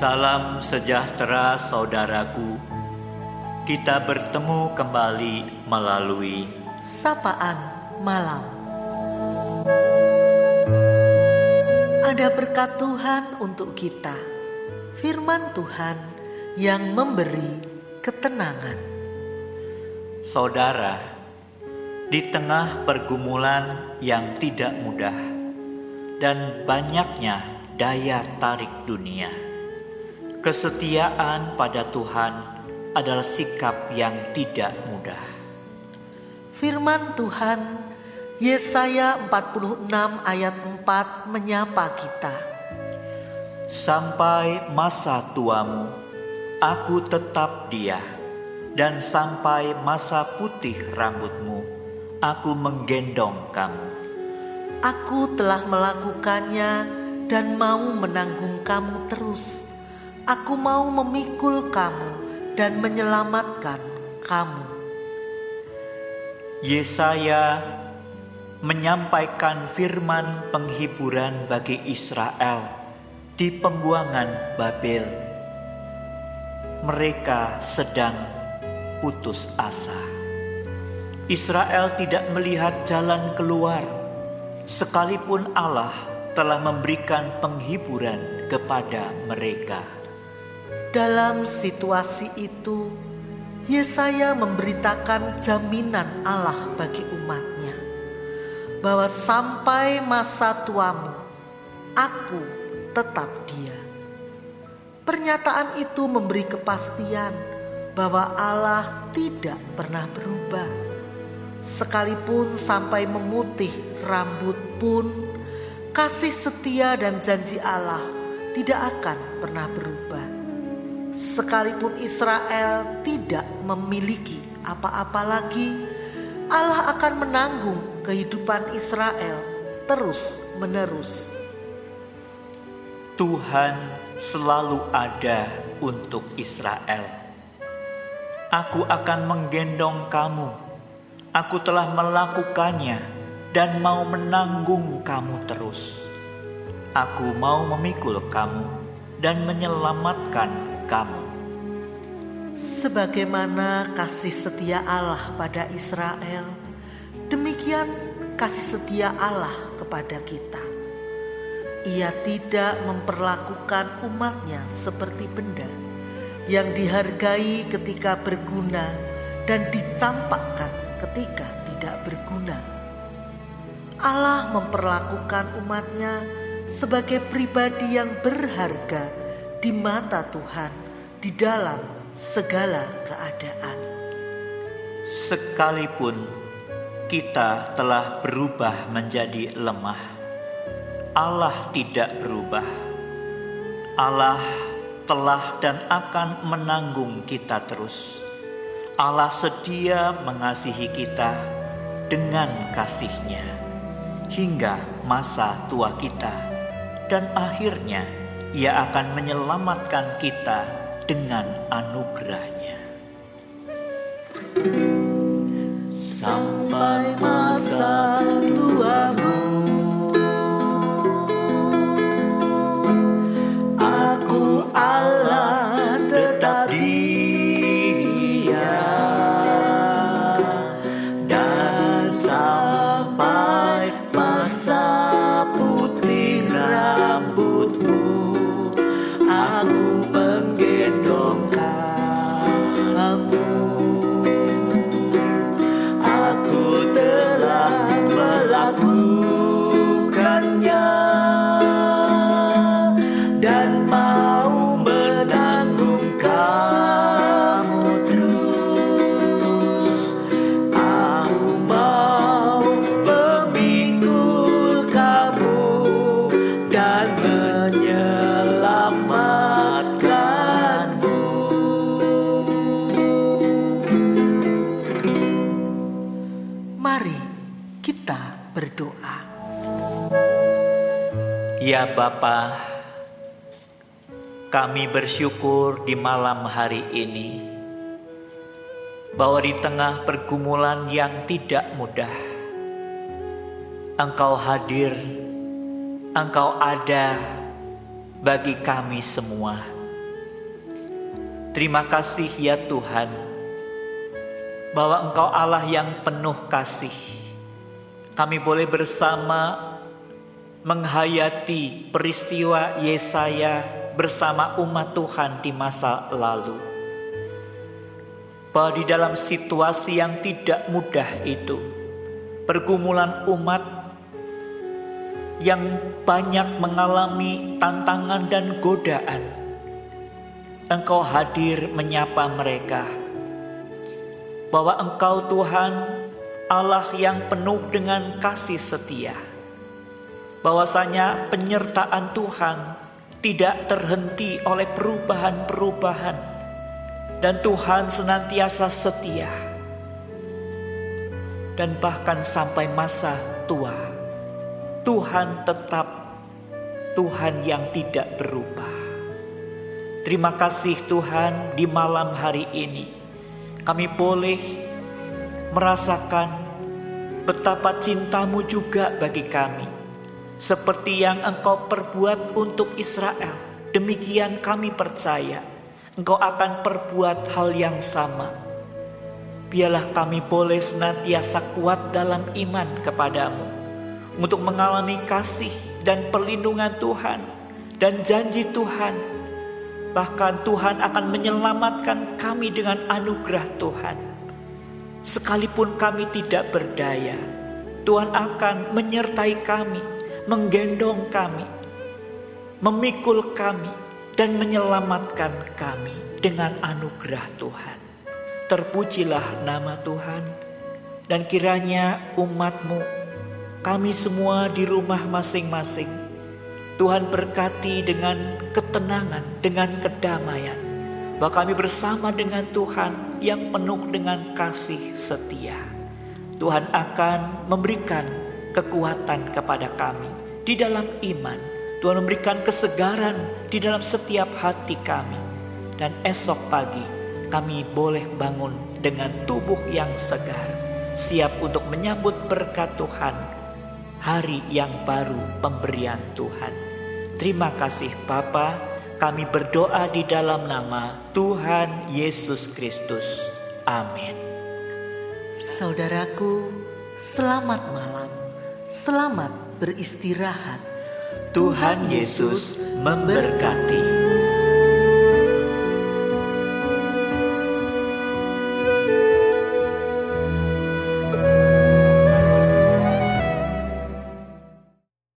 Salam sejahtera saudaraku. Kita bertemu kembali melalui sapaan malam. Ada berkat Tuhan untuk kita. Firman Tuhan yang memberi ketenangan. saudara. Di tengah pergumulan yang tidak mudah dan banyaknya daya tarik dunia, kesetiaan pada Tuhan adalah sikap yang tidak mudah. Firman Tuhan Yesaya 46 ayat 4 menyapa kita. Sampai masa tuamu, aku tetap dia, dan sampai masa putih rambutmu, aku menggendong kamu. Aku telah melakukannya dan mau menanggung kamu terus. Aku mau memikul kamu dan menyelamatkan kamu. Yesaya menyampaikan firman penghiburan bagi Israel di pembuangan Babel. Mereka sedang putus asa. Israel tidak melihat jalan keluar, sekalipun Allah telah memberikan penghiburan kepada mereka. Dalam situasi itu, Yesaya memberitakan jaminan Allah bagi umatnya bahwa sampai masa tuamu, aku tetap dia. Pernyataan itu memberi kepastian bahwa Allah tidak pernah berubah. Sekalipun sampai memutih rambut pun, kasih setia dan janji Allah tidak akan pernah berubah. Sekalipun Israel tidak memiliki apa-apa lagi, Allah akan menanggung kehidupan Israel terus-menerus. Tuhan selalu ada untuk Israel. Aku akan menggendong kamu. Aku telah melakukannya dan mau menanggung kamu terus. Aku mau memikul kamu dan menyelamatkan kamu. Sebagaimana kasih setia Allah pada Israel, demikian kasih setia Allah kepada kita. Ia tidak memperlakukan umatnya seperti benda yang dihargai ketika berguna dan dicampakkan ketika tidak berguna. Allah memperlakukan umatnya sebagai pribadi yang berharga di mata Tuhan di dalam segala keadaan. Sekalipun kita telah berubah menjadi lemah, Allah tidak berubah. Allah telah dan akan menanggung kita terus. Allah sedia mengasihi kita dengan kasihnya hingga masa tua kita dan akhirnya ia akan menyelamatkan kita dengan anugerahnya. Sampai Ya Bapa, kami bersyukur di malam hari ini bahwa di tengah pergumulan yang tidak mudah, Engkau hadir, Engkau ada bagi kami semua Terima kasih ya Tuhan, bahwa Engkau Allah yang penuh kasih. Kami boleh bersama menghayati peristiwa Yesaya bersama umat Tuhan di masa lalu. Bahwa di dalam situasi yang tidak mudah itu, pergumulan umat yang banyak mengalami tantangan dan godaan, Engkau hadir menyapa mereka. Bahwa Engkau Tuhan Allah yang penuh dengan kasih setia. Bahwasanya penyertaan Tuhan tidak terhenti oleh perubahan-perubahan dan Tuhan senantiasa setia. Dan bahkan sampai masa tua, Tuhan tetap Tuhan yang tidak berubah. Terima kasih Tuhan di malam hari ini kami boleh merasakan betapa cintamu juga bagi kami. Seperti yang engkau perbuat untuk Israel, demikian kami percaya engkau akan perbuat hal yang sama. Biarlah kami boleh senantiasa kuat dalam iman kepadamu untuk mengalami kasih dan perlindungan Tuhan dan janji Tuhan Bahkan Tuhan akan menyelamatkan kami dengan anugerah Tuhan. Sekalipun kami tidak berdaya, Tuhan akan menyertai kami, menggendong kami, memikul kami, dan menyelamatkan kami dengan anugerah Tuhan. Terpujilah nama Tuhan, dan kiranya umatmu, kami semua di rumah masing-masing, Tuhan berkati dengan ketenangan, dengan kedamaian. Bahwa kami bersama dengan Tuhan yang penuh dengan kasih setia. Tuhan akan memberikan kekuatan kepada kami di dalam iman. Tuhan memberikan kesegaran di dalam setiap hati kami. Dan esok pagi kami boleh bangun dengan tubuh yang segar. Siap untuk menyambut berkat Tuhan. Hari yang baru pemberian Tuhan. Terima kasih Bapa, kami berdoa di dalam nama Tuhan Yesus Kristus. Amin. Saudaraku, selamat malam. Selamat beristirahat. Tuhan Yesus memberkati.